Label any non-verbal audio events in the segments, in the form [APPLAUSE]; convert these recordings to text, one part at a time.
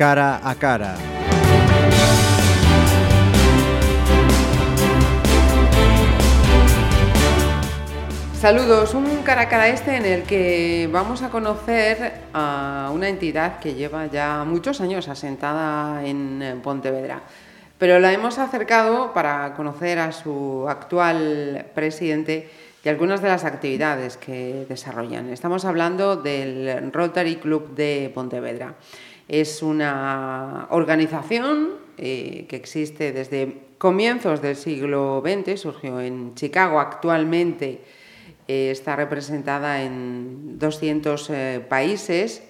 cara a cara. Saludos, un cara a cara este en el que vamos a conocer a una entidad que lleva ya muchos años asentada en Pontevedra, pero la hemos acercado para conocer a su actual presidente y algunas de las actividades que desarrollan. Estamos hablando del Rotary Club de Pontevedra. Es una organización eh, que existe desde comienzos del siglo XX, surgió en Chicago actualmente eh, está representada en 200 eh, países.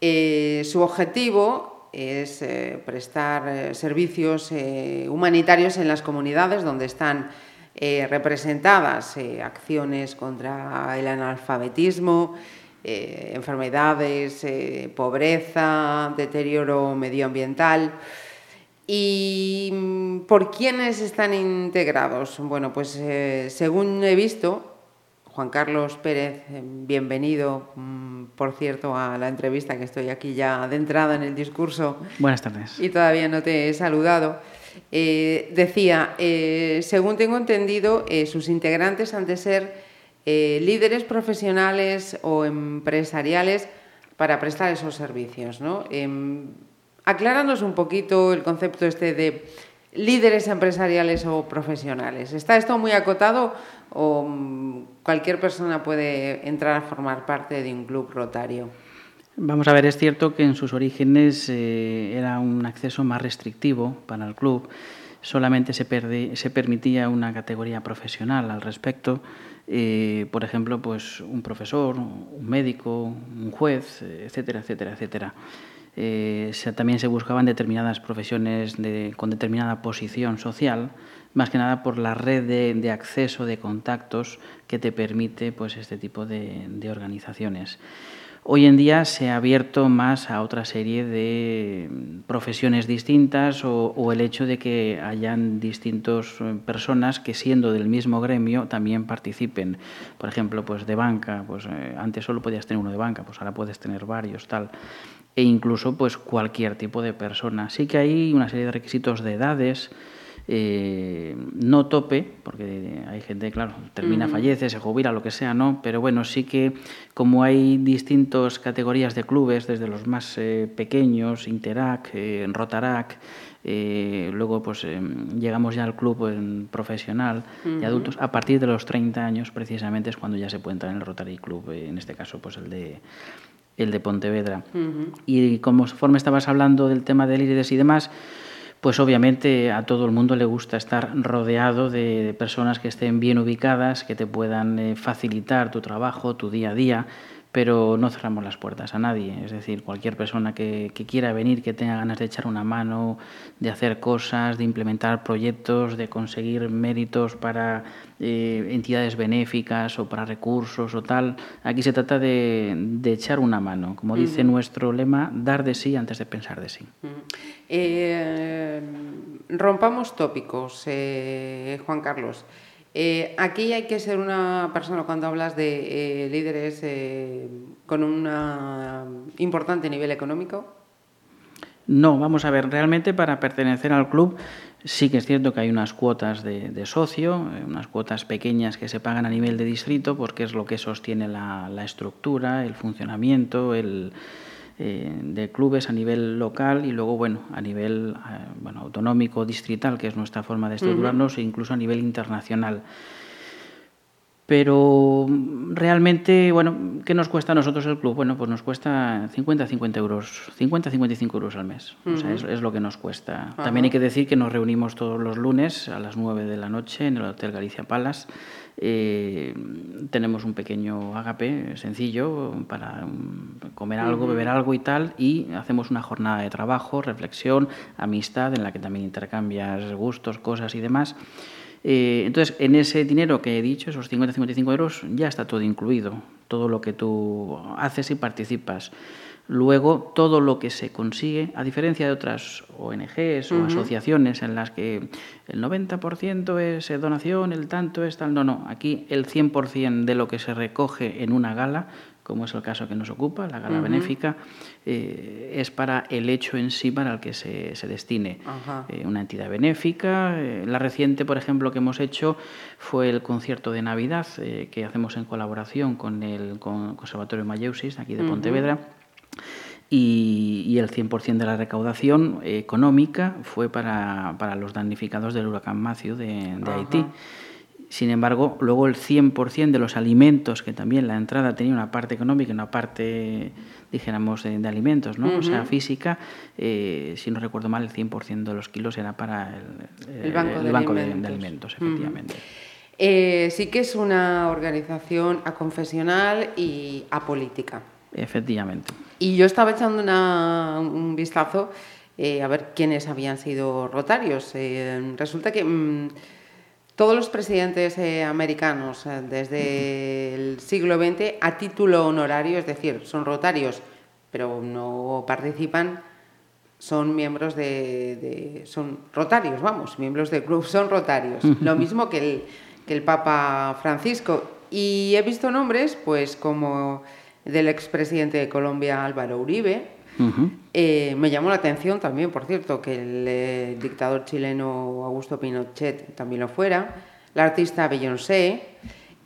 Su objetivo es prestar servicios humanitarios en las comunidades donde están representadas acciones contra el analfabetismo, enfermedades, pobreza, deterioro medioambiental. ¿Y mm, por quiénes están integrados? Bueno, pues según he visto, Juan Carlos Pérez, eh, bienvenido, mm, por cierto, a la entrevista que estoy aquí ya adentrada en el discurso. Buenas tardes. Y todavía no te he saludado. Eh, decía, eh, según tengo entendido, sus integrantes han de ser líderes profesionales o empresariales para prestar esos servicios. ¿no? Em, acláranos un poquito el concepto este de líderes empresariales o profesionales. ¿Está esto muy acotado o mm, cualquier persona puede entrar a formar parte de un club rotario? Vamos a ver, es cierto que en sus orígenes eh, era un acceso más restrictivo para el club. Solamente se, se permitía una categoría profesional al respecto. Eh, por ejemplo, pues un profesor, un médico, un juez, etcétera, etcétera, etcétera. Eh, también se buscaban determinadas profesiones con determinada posición social, más que nada por la red de, acceso, de contactos que te permite pues, este tipo de, organizaciones. Hoy en día se ha abierto más a otra serie de profesiones distintas o, el hecho de que hayan distintas eh, personas que siendo del mismo gremio también participen. Por ejemplo, pues de banca, pues eh, antes solo podías tener uno de banca, pues ahora puedes tener varios, tal e incluso pues cualquier tipo de persona. Sí que hay una serie de requisitos de edades, eh, no tope, porque hay gente, claro, termina, fallece, se jubila, lo que sea, ¿no? Pero bueno, sí que como hay distintas categorías de clubes, desde los más eh, pequeños, Interac, eh, Rotarac, luego pues llegamos ya al club profesional y adultos, a partir de los 30 años precisamente es cuando ya se puede entrar en el Rotary Club, en este caso pues el de el de Pontevedra. Y conforme estabas hablando del tema de líderes y demás, pues obviamente a todo el mundo le gusta estar rodeado de personas que estén bien ubicadas, que te puedan eh, facilitar tu trabajo, tu día a día pero no cerramos las puertas a nadie. Es decir, cualquier persona que, quiera venir, que tenga ganas de echar una mano, de hacer cosas, de implementar proyectos, de conseguir méritos para eh, entidades benéficas o para recursos o tal, aquí se trata de, echar una mano. Como dice nuestro lema, dar de sí antes de pensar de sí. Eh, rompamos tópicos, eh, Juan Carlos. Eh, aquí hay que ser una persona, cuando hablas de eh, líderes eh, con un importante nivel económico. No, vamos a ver, realmente para pertenecer al club sí que es cierto que hay unas cuotas de, socio, unas cuotas pequeñas que se pagan a nivel de distrito porque es lo que sostiene la estructura, el funcionamiento, el, eh, de clubes a nivel local y luego, bueno, a nivel eh, bueno, autonómico, distrital, que es nuestra forma de estructurarnos, e incluso a nivel internacional. Pero realmente, bueno, ¿qué nos cuesta a nosotros el club? Bueno, pues nos cuesta 50 50 euros, 50 55 euros al mes. O sea, es, lo que nos cuesta. También hay que decir que nos reunimos todos los lunes a las 9 de la noche en el Hotel Galicia Palace. Eh, tenemos un pequeño agape sencillo para comer algo, beber algo y tal, y hacemos una jornada de trabajo, reflexión, amistad, en la que también intercambias gustos, cosas y demás. Eh, entonces, en ese dinero que he dicho, esos 50-55 euros, ya está todo incluido, todo lo que tú haces y participas. Luego, todo lo que se consigue, a diferencia de otras ONGs o asociaciones en las que el 90% es donación, el tanto es tal, no, no, aquí el 100% de lo que se recoge en una gala como es el caso que nos ocupa, la gala benéfica, eh, es para el hecho en sí para el que se, se destine. Eh, una entidad benéfica. Eh, la reciente, por ejemplo, que hemos hecho fue el concierto de Navidad que hacemos en colaboración con el Conservatorio Mayeusis, aquí de Pontevedra. Y, el 100% de la recaudación económica fue para, para, los damnificados del huracán Matthew de, de Haití. Sin embargo, luego el 100% de los alimentos, que también la entrada tenía una parte económica y una parte, dijéramos, de, alimentos, ¿no? O sea, física, eh, si no recuerdo mal, el 100% de los kilos era para el, banco, de, alimentos. efectivamente. Eh, sí que es una organización aconfesional y apolítica. Efectivamente. Y yo estaba echando un vistazo eh, a ver quiénes habían sido rotarios. resulta que... Mm, todos los presidentes eh, americanos eh, desde el siglo XX a título honorario, es decir, son rotarios, pero no participan, son miembros de, son rotarios, vamos, miembros del club son rotarios. Lo mismo que el, que el Papa Francisco. Y he visto nombres, pues como del expresidente de Colombia Álvaro Uribe, eh, me llamó la atención también, por cierto, que el eh, dictador chileno Augusto Pinochet también lo fuera, la artista Beyoncé,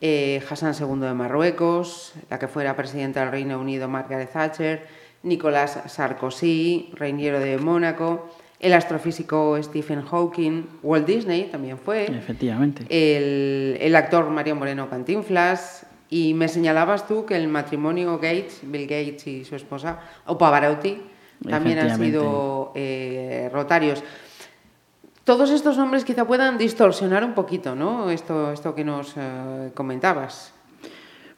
eh, Hassan II de Marruecos, la que fuera presidenta del Reino Unido Margaret Thatcher, Nicolás Sarkozy, reiniero de Mónaco, el astrofísico Stephen Hawking, Walt Disney también fue. Efectivamente. El, el actor Mario Moreno Cantinflas, y me señalabas tú que el matrimonio Gates, Bill Gates y su esposa, o Pavarotti, también han sido eh, rotarios. Todos estos nombres quizá puedan distorsionar un poquito, ¿no? Esto, esto que nos eh, comentabas.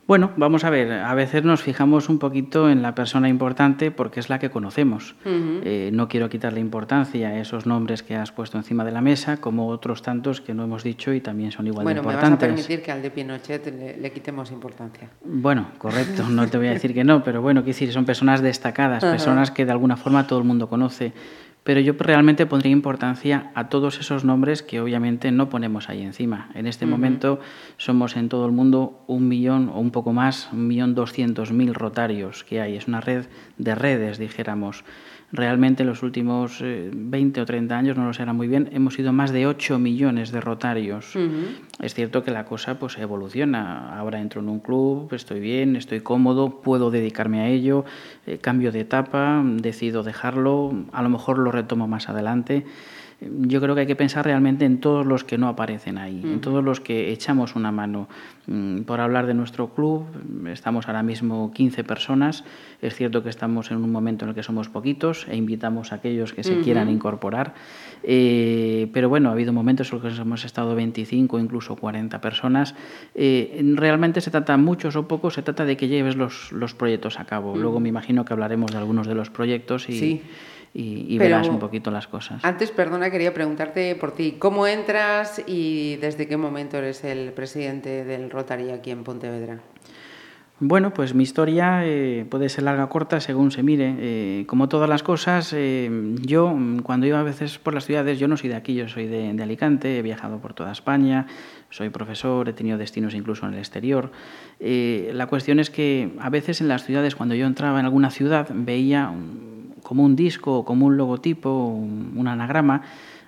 Bueno, vamos a ver, a veces nos fijamos un poquito en la persona importante porque es la que conocemos. Eh, no quiero quitarle importancia a esos nombres que has puesto encima de la mesa, como otros tantos que no hemos dicho y también son igual de importantes. Bueno, me vas a permitir que al de Pinochet le, quitemos importancia. Bueno, correcto, no te voy a decir que no, pero bueno, quiero decir, son personas destacadas, personas que de alguna forma todo el mundo conoce pero yo realmente pondría importancia a todos esos nombres que obviamente no ponemos ahí encima. En este momento somos en todo el mundo un millón o un poco más, un millón doscientos mil rotarios que hay. Es una red de redes, dijéramos realmente en los últimos 20 eh, o 30 años, no lo sé muy bien, hemos sido más de 8 millones de rotarios. Es cierto que la cosa pues evoluciona. Ahora entro en un club, estoy bien, estoy cómodo, puedo dedicarme a ello, eh, cambio de etapa, decido dejarlo, a lo mejor lo retomo más adelante yo creo que hay que pensar realmente en todos los que no aparecen ahí, en todos los que echamos una mano. Mm, por hablar de nuestro club, estamos ahora mismo 15 personas. Es cierto que estamos en un momento en el que somos poquitos e invitamos a aquellos que se quieran incorporar. Eh, pero bueno, ha habido momentos en los que hemos estado 25, incluso 40 personas. Eh, realmente se trata, muchos o pocos, se trata de que lleves los, los proyectos a cabo. Luego me imagino que hablaremos de algunos de los proyectos y. Sí y, verás un poquito las cosas. Antes, perdona, quería preguntarte por ti, ¿cómo entras y desde qué momento eres el presidente del Rotary aquí en Pontevedra? Bueno, pues mi historia eh, puede ser larga o corta según se mire. Eh, como todas las cosas, eh, yo cuando iba a veces por las ciudades, yo no soy de aquí, yo soy de, de, Alicante, he viajado por toda España, soy profesor, he tenido destinos incluso en el exterior. la cuestión es que a veces en las ciudades, cuando yo entraba en alguna ciudad, veía como un disco o como un logotipo, un, anagrama,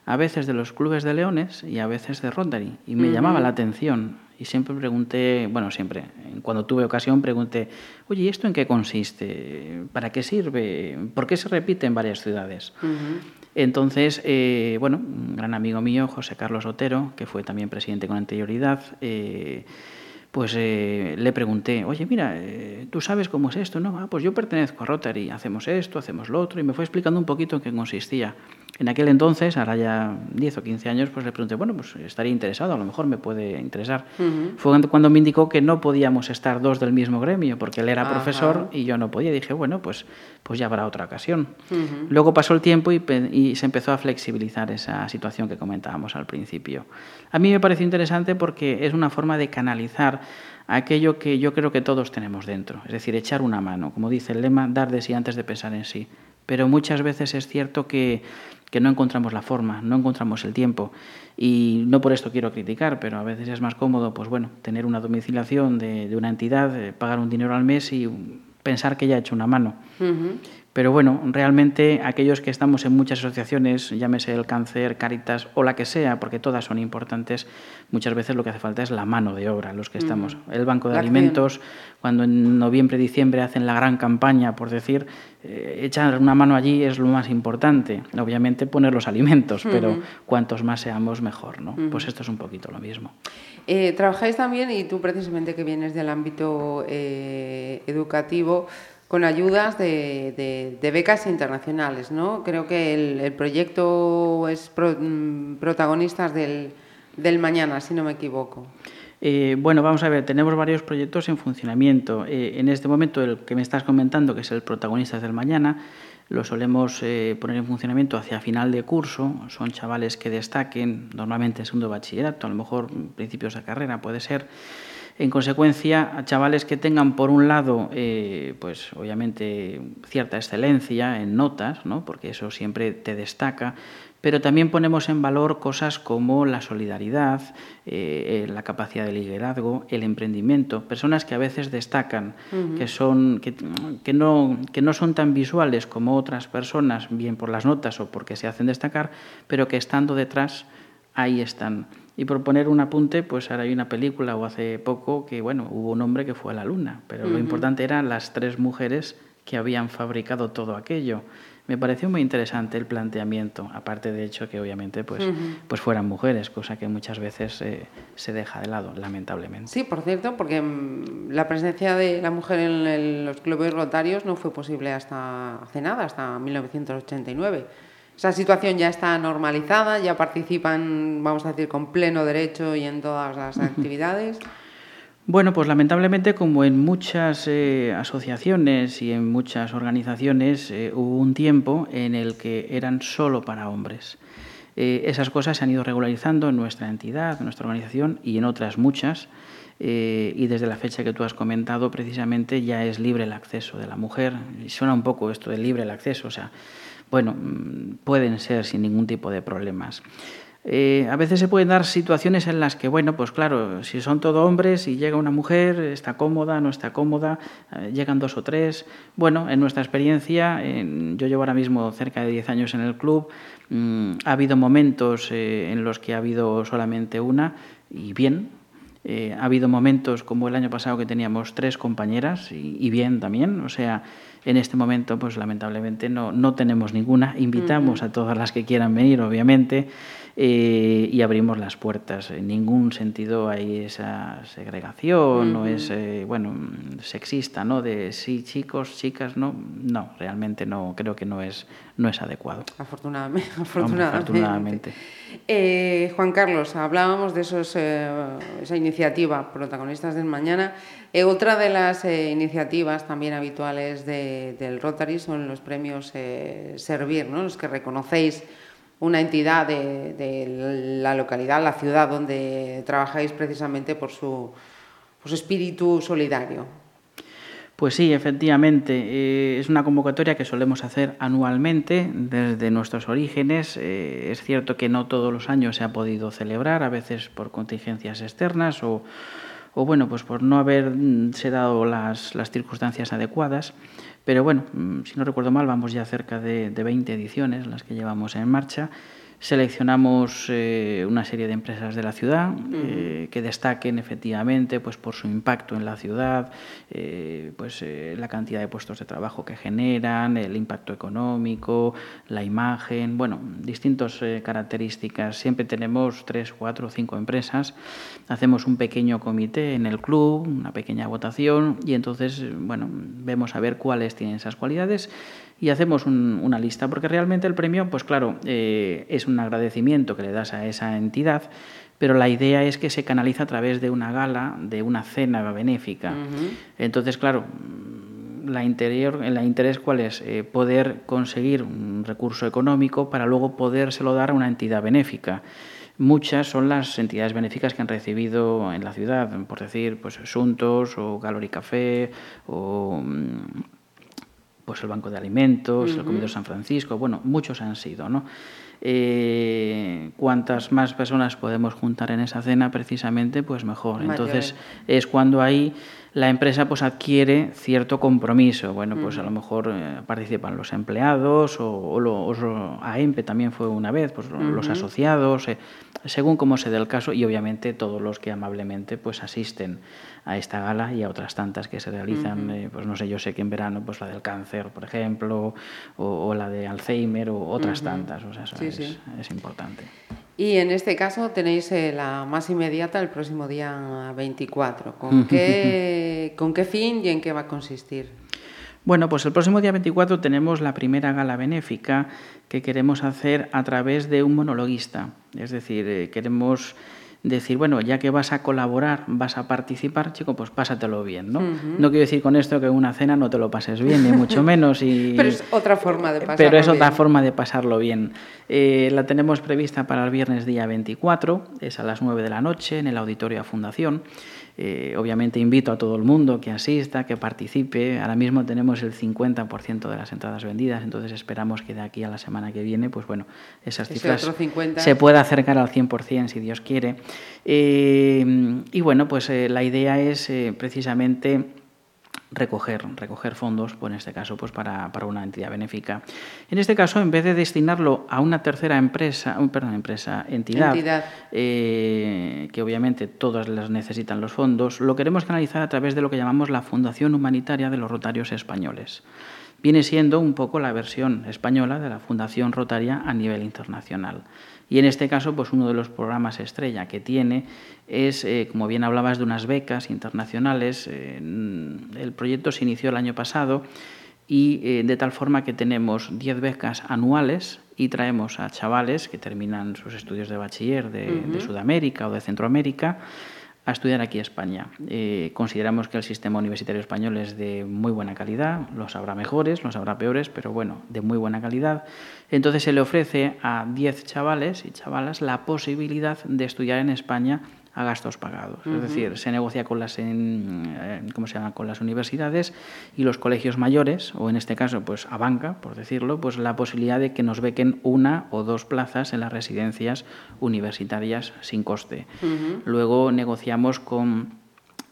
a veces de los clubes de leones y a veces de Rotary. Y me llamaba la atención. Y siempre pregunté, bueno, siempre, cuando tuve ocasión pregunté, oye, ¿y esto en qué consiste? ¿Para qué sirve? ¿Por qué se repite en varias ciudades? Entonces, eh, bueno, un gran amigo mío, José Carlos Otero, que fue también presidente con anterioridad, eh, pues eh, le pregunté, oye, mira, eh, ¿tú sabes cómo es esto? No, ah, pues yo pertenezco a Rotary, hacemos esto, hacemos lo otro, y me fue explicando un poquito en qué consistía. En aquel entonces, ahora ya 10 o 15 años, pues le pregunté, bueno, pues estaría interesado, a lo mejor me puede interesar. Fue cuando me indicó que no podíamos estar dos del mismo gremio, porque él era profesor y yo no podía. Dije, bueno, pues, pues ya habrá otra ocasión. Luego pasó el tiempo y, y, se empezó a flexibilizar esa situación que comentábamos al principio. A mí me pareció interesante porque es una forma de canalizar aquello que yo creo que todos tenemos dentro, es decir, echar una mano, como dice el lema, dar de sí antes de pensar en sí. Pero muchas veces es cierto que que no encontramos la forma, no encontramos el tiempo. Y no por esto quiero criticar, pero a veces es más cómodo, pues bueno, tener una domiciliación de, una entidad, eh, pagar un dinero al mes y pensar que ya ha hecho una mano. Pero bueno, realmente aquellos que estamos en muchas asociaciones, llámese el cáncer, Caritas o la que sea, porque todas son importantes, muchas veces lo que hace falta es la mano de obra, los que estamos. El Banco de Alimentos, cuando en noviembre, diciembre hacen la gran campaña, por decir, eh, echar una mano allí es lo más importante. Obviamente poner los alimentos, pero cuantos más seamos, mejor. ¿no? Pues esto es un poquito lo mismo. Eh, trabajáis también, y tú precisamente que vienes del ámbito eh, educativo, con ayudas de, becas internacionales, ¿no? Creo que el, proyecto es mm, protagonistas del, mañana, si no me equivoco. Eh, bueno, vamos a ver, tenemos varios proyectos en funcionamiento. Eh, en este momento, el que me estás comentando, que es el Protagonistas del Mañana, lo solemos eh, poner en funcionamiento hacia final de curso. Son chavales que destaquen, normalmente en segundo bachillerato, a lo mejor principios de carrera puede ser en consecuencia, a chavales que tengan, por un lado, eh, pues obviamente cierta excelencia en notas, ¿no? porque eso siempre te destaca, pero también ponemos en valor cosas como la solidaridad, eh, la capacidad de liderazgo, el emprendimiento, personas que a veces destacan, que, son, que, que, no, que no son tan visuales como otras personas, bien por las notas o porque se hacen destacar, pero que estando detrás, ahí están. Y por poner un apunte, pues ahora hay una película o hace poco que, bueno, hubo un hombre que fue a la luna, pero lo importante eran las tres mujeres que habían fabricado todo aquello. Me pareció muy interesante el planteamiento, aparte de hecho que obviamente pues, pues fueran mujeres, cosa que muchas veces eh, se deja de lado, lamentablemente. Sí, por cierto, porque mm, la presencia de la mujer en, en los clubes rotarios no fue posible hasta hace nada, hasta 1989 esa situación ya está normalizada, ya participan, vamos a decir, con pleno derecho y en todas las actividades. Bueno, pues lamentablemente como en muchas eh, asociaciones y en muchas organizaciones eh, hubo un tiempo en el que eran solo para hombres. Eh, esas cosas se han ido regularizando en nuestra entidad, en nuestra organización y en otras muchas. y desde la fecha que tú has comentado, precisamente ya es libre el acceso de la mujer. Y suena un poco esto de libre el acceso, o sea, bueno, mm, pueden ser sin ningún tipo de problemas. Eh, a veces se pueden dar situaciones en las que, bueno, pues claro, si son todo hombres y llega una mujer, está cómoda, no está cómoda, eh, llegan dos o tres. Bueno, en nuestra experiencia, yo llevo ahora mismo cerca de 10 años en el club, mm, ha habido momentos eh, en los que ha habido solamente una y bien. Ha habido momentos como el año pasado que teníamos tres compañeras y, y bien también, o sea, en este momento, pues lamentablemente no, no tenemos ninguna. Invitamos a todas las que quieran venir, obviamente. Eh, y abrimos las puertas. En ningún sentido hay esa segregación o es, bueno, sexista, ¿no? De sí, chicos, chicas, no. No, realmente no, creo que no es, no es adecuado. Afortunadamente. afortunadamente. Eh, Juan Carlos, hablábamos de esos, eh, esa iniciativa, protagonistas del mañana. otra de las iniciativas también habituales del Rotary son los premios Servir, ¿no? los que reconocéis una entidad de, la localidad, la ciudad donde trabajáis precisamente por su, espíritu solidario. Pues sí, efectivamente. Eh, es una convocatoria que solemos hacer anualmente desde nuestros orígenes. Eh, es cierto que no todos los años se ha podido celebrar, a veces por contingencias externas o, bueno, pues por no haberse dado las, las circunstancias adecuadas. Pero bueno, mm, si no recuerdo mal, vamos ya cerca de, de 20 ediciones las que llevamos en marcha Seleccionamos eh, una serie de empresas de la ciudad eh, que destaquen efectivamente pues, por su impacto en la ciudad, eh, pues, la cantidad de puestos de trabajo que generan, el impacto económico, la imagen, bueno, distintas características. Siempre tenemos tres, cuatro o cinco empresas. Hacemos un pequeño comité en el club, una pequeña votación y entonces bueno, vemos a ver cuáles tienen esas cualidades y hacemos una lista, porque realmente el premio, pues claro, eh, es un agradecimiento que le das a esa entidad, pero la idea es que se canaliza a través de una gala, de una cena benéfica. Entonces, claro, la, interior, la interés cuál es? Eh, poder conseguir un recurso económico para luego podérselo dar a una entidad benéfica. Muchas son las entidades benéficas que han recibido en la ciudad, por decir, pues Asuntos o Gallery Café o mm, pues el Banco de Alimentos, el Comedor San Francisco, bueno, muchos han sido, ¿no? Eh, cuantas más personas podemos juntar en esa cena, precisamente, pues mejor. Entonces es cuando ahí la empresa pues adquiere cierto compromiso. Bueno, pues a lo mejor eh, participan los empleados o, los AEMPE también fue una vez, pues los asociados, eh, según cómo se dé el caso y obviamente todos los que amablemente pues asisten a esta gala y a otras tantas que se realizan, eh, pues no sé, yo sé que en verano pues la del cáncer, por ejemplo, o, la de Alzheimer o otras tantas, o sea, eso es, es importante. Y en este caso tenéis eh, la más inmediata el próximo día 24. ¿Con qué, ¿Con qué fin y en qué va a consistir? Bueno, pues el próximo día 24 tenemos la primera gala benéfica que queremos hacer a través de un monologuista. Es decir, eh, queremos decir, bueno, ya que vas a colaborar, vas a participar, chico, pues pásatelo bien, ¿no? No quiero decir con esto que una cena no te lo pases bien, ni mucho [LAUGHS] menos. Y, pero es otra forma de pasarlo Pero es otra forma de pasarlo bien. Eh, la tenemos prevista para el viernes día 24, es a las 9 de la noche en el Auditorio a Fundación. Eh, obviamente invito a todo el mundo que asista, que participe. Ahora mismo tenemos el 50% de las entradas vendidas, entonces esperamos que de aquí a la semana que viene, pues bueno, esas cifras se pueda acercar al 100% si Dios quiere. Eh, y bueno, pues eh, la idea es precisamente recoger, recoger fondos, pues en este caso pues para, una entidad benéfica. En este caso, en vez de destinarlo a una tercera empresa, perdón, empresa, entidad, eh, que obviamente todas las necesitan los fondos, lo queremos canalizar a través de lo que llamamos la Fundación Humanitaria de los Rotarios Españoles. Viene siendo un poco la versión española de la Fundación Rotaria a nivel internacional. Y en este caso, pues uno de los programas estrella que tiene es, eh, como bien hablabas, de unas becas internacionales. Eh, el proyecto se inició el año pasado y eh, de tal forma que tenemos 10 becas anuales y traemos a chavales que terminan sus estudios de bachiller de Sudamérica o de Centroamérica a estudiar aquí a España. Eh, consideramos que el sistema universitario español es de muy buena calidad, los habrá mejores, los habrá peores, pero bueno, de muy buena calidad. Entonces se le ofrece a 10 chavales y chavalas la posibilidad de estudiar en España a gastos pagados. Es decir, se negocia con las, eh, ¿cómo se llama? con las universidades y los colegios mayores, o en este caso pues a banca, por decirlo, pues la posibilidad de que nos bequen una o dos plazas en las residencias universitarias sin coste. Luego negociamos con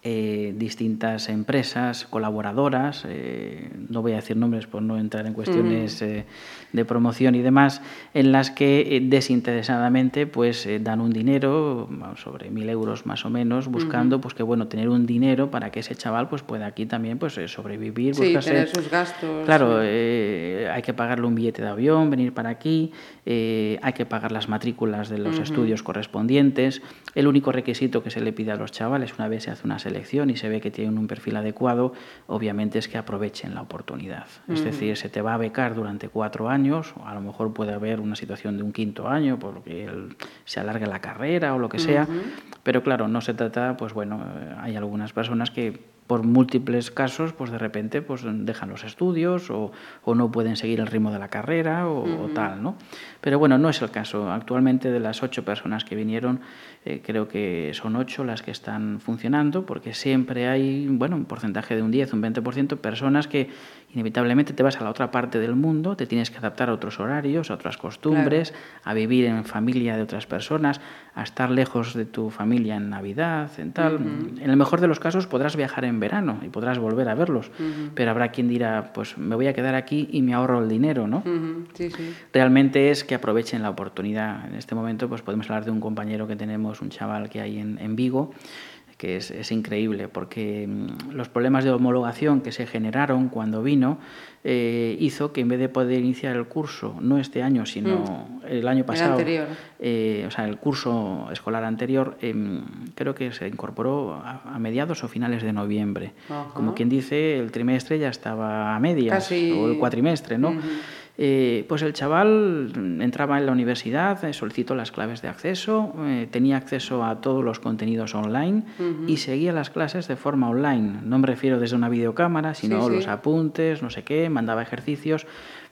eh, distintas empresas colaboradoras, eh, no voy a decir nombres por no entrar en cuestiones eh, de promoción y demás, en las que desinteresadamente pues dan un dinero, sobre mil euros más o menos, buscando pues que bueno tener un dinero para que ese chaval pues pueda aquí también pues sobrevivir, sí, tener sus gastos. Claro, hay que pagarle un billete de avión, venir para aquí, hay que pagar las matrículas de los estudios correspondientes. El único requisito que se le pide a los chavales una vez se hace una selección y se ve que tienen un perfil adecuado, obviamente es que aprovechen la oportunidad. Es decir, se te va a becar durante cuatro años, o a lo mejor puede haber una situación de un quinto año, porque se alarga la carrera o lo que sea, pero claro, no se trata, pues bueno, eh, hay algunas personas que por múltiples casos, pues de repente pues dejan los estudios o, o no pueden seguir el ritmo de la carrera o, o, tal, ¿no? Pero bueno, no es el caso. Actualmente de las ocho personas que vinieron, eh, creo que son ocho las que están funcionando, porque siempre hay bueno, un porcentaje de un 10, un 20% personas que inevitablemente te vas a la otra parte del mundo, te tienes que adaptar a otros horarios, a otras costumbres, a vivir en familia de otras personas, a estar lejos de tu familia en Navidad, en tal. En el mejor de los casos podrás viajar en verano y podrás volver a verlos, pero habrá quien dirá, pues me voy a quedar aquí y me ahorro el dinero, ¿no? sí, sí. Realmente es que aprovechen la oportunidad. En este momento pues podemos hablar de un compañero que tenemos, un chaval que hay en, en Vigo, que es, es, increíble, porque mm, los problemas de homologación que se generaron cuando vino eh, hizo que en vez de poder iniciar el curso, no este año, sino mm. el año pasado, el eh, o sea, el curso escolar anterior, em, creo que se incorporó a, mediados o finales de noviembre. Como quien dice, el trimestre ya estaba a medias, o el cuatrimestre, ¿no? Eh, pues el chaval entraba en la universidad, eh, solicitó las claves de acceso, eh, tenía acceso a todos los contenidos online y seguía las clases de forma online. No me refiero desde una videocámara, sino los apuntes, no sé qué, mandaba ejercicios,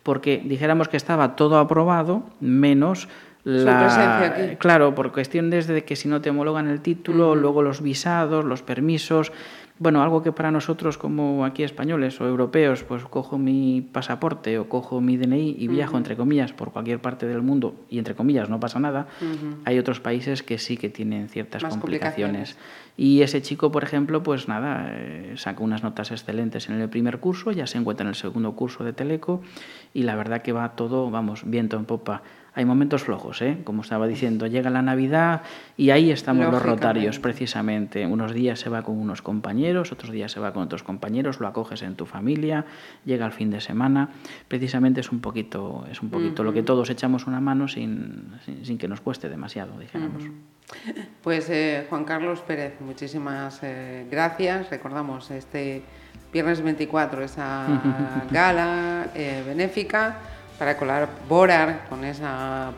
porque dijéramos que estaba todo aprobado, menos la, Claro, por cuestión desde que si no te homologan el título, luego los visados, los permisos, bueno, algo que para nosotros como aquí españoles o europeos, pues cojo mi pasaporte o cojo mi DNI y viajo, entre comillas, por cualquier parte del mundo y entre comillas no pasa nada, hay otros países que sí que tienen ciertas complicaciones. Y ese chico, por ejemplo, pues nada, eh, sacó unas notas excelentes en el primer curso, ya se encuentra en el segundo curso de Teleco y la verdad que va todo, vamos, viento en popa hay momentos flojos, ¿eh? como estaba diciendo, llega la Navidad y ahí estamos los rotarios precisamente. Unos días se va con unos compañeros, otros días se va con otros compañeros, lo acoges en tu familia, llega el fin de semana. Precisamente es un poquito, es un poquito lo que todos echamos una mano sin, sin, que nos cueste demasiado, dijéramos. Pues eh, Juan Carlos Pérez, muchísimas eh, gracias. Recordamos este viernes 24 esa [LAUGHS] gala eh, benéfica para colaborar con esa,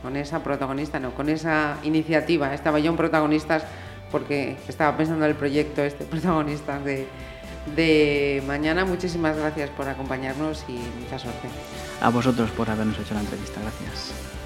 con esa protagonista, no, con esa iniciativa. Estaba yo en protagonistas porque estaba pensando en el proyecto este, [LAUGHS] protagonistas de, de mañana. Muchísimas gracias por acompañarnos y mucha suerte. A vosotros por habernos hecho la entrevista. Gracias.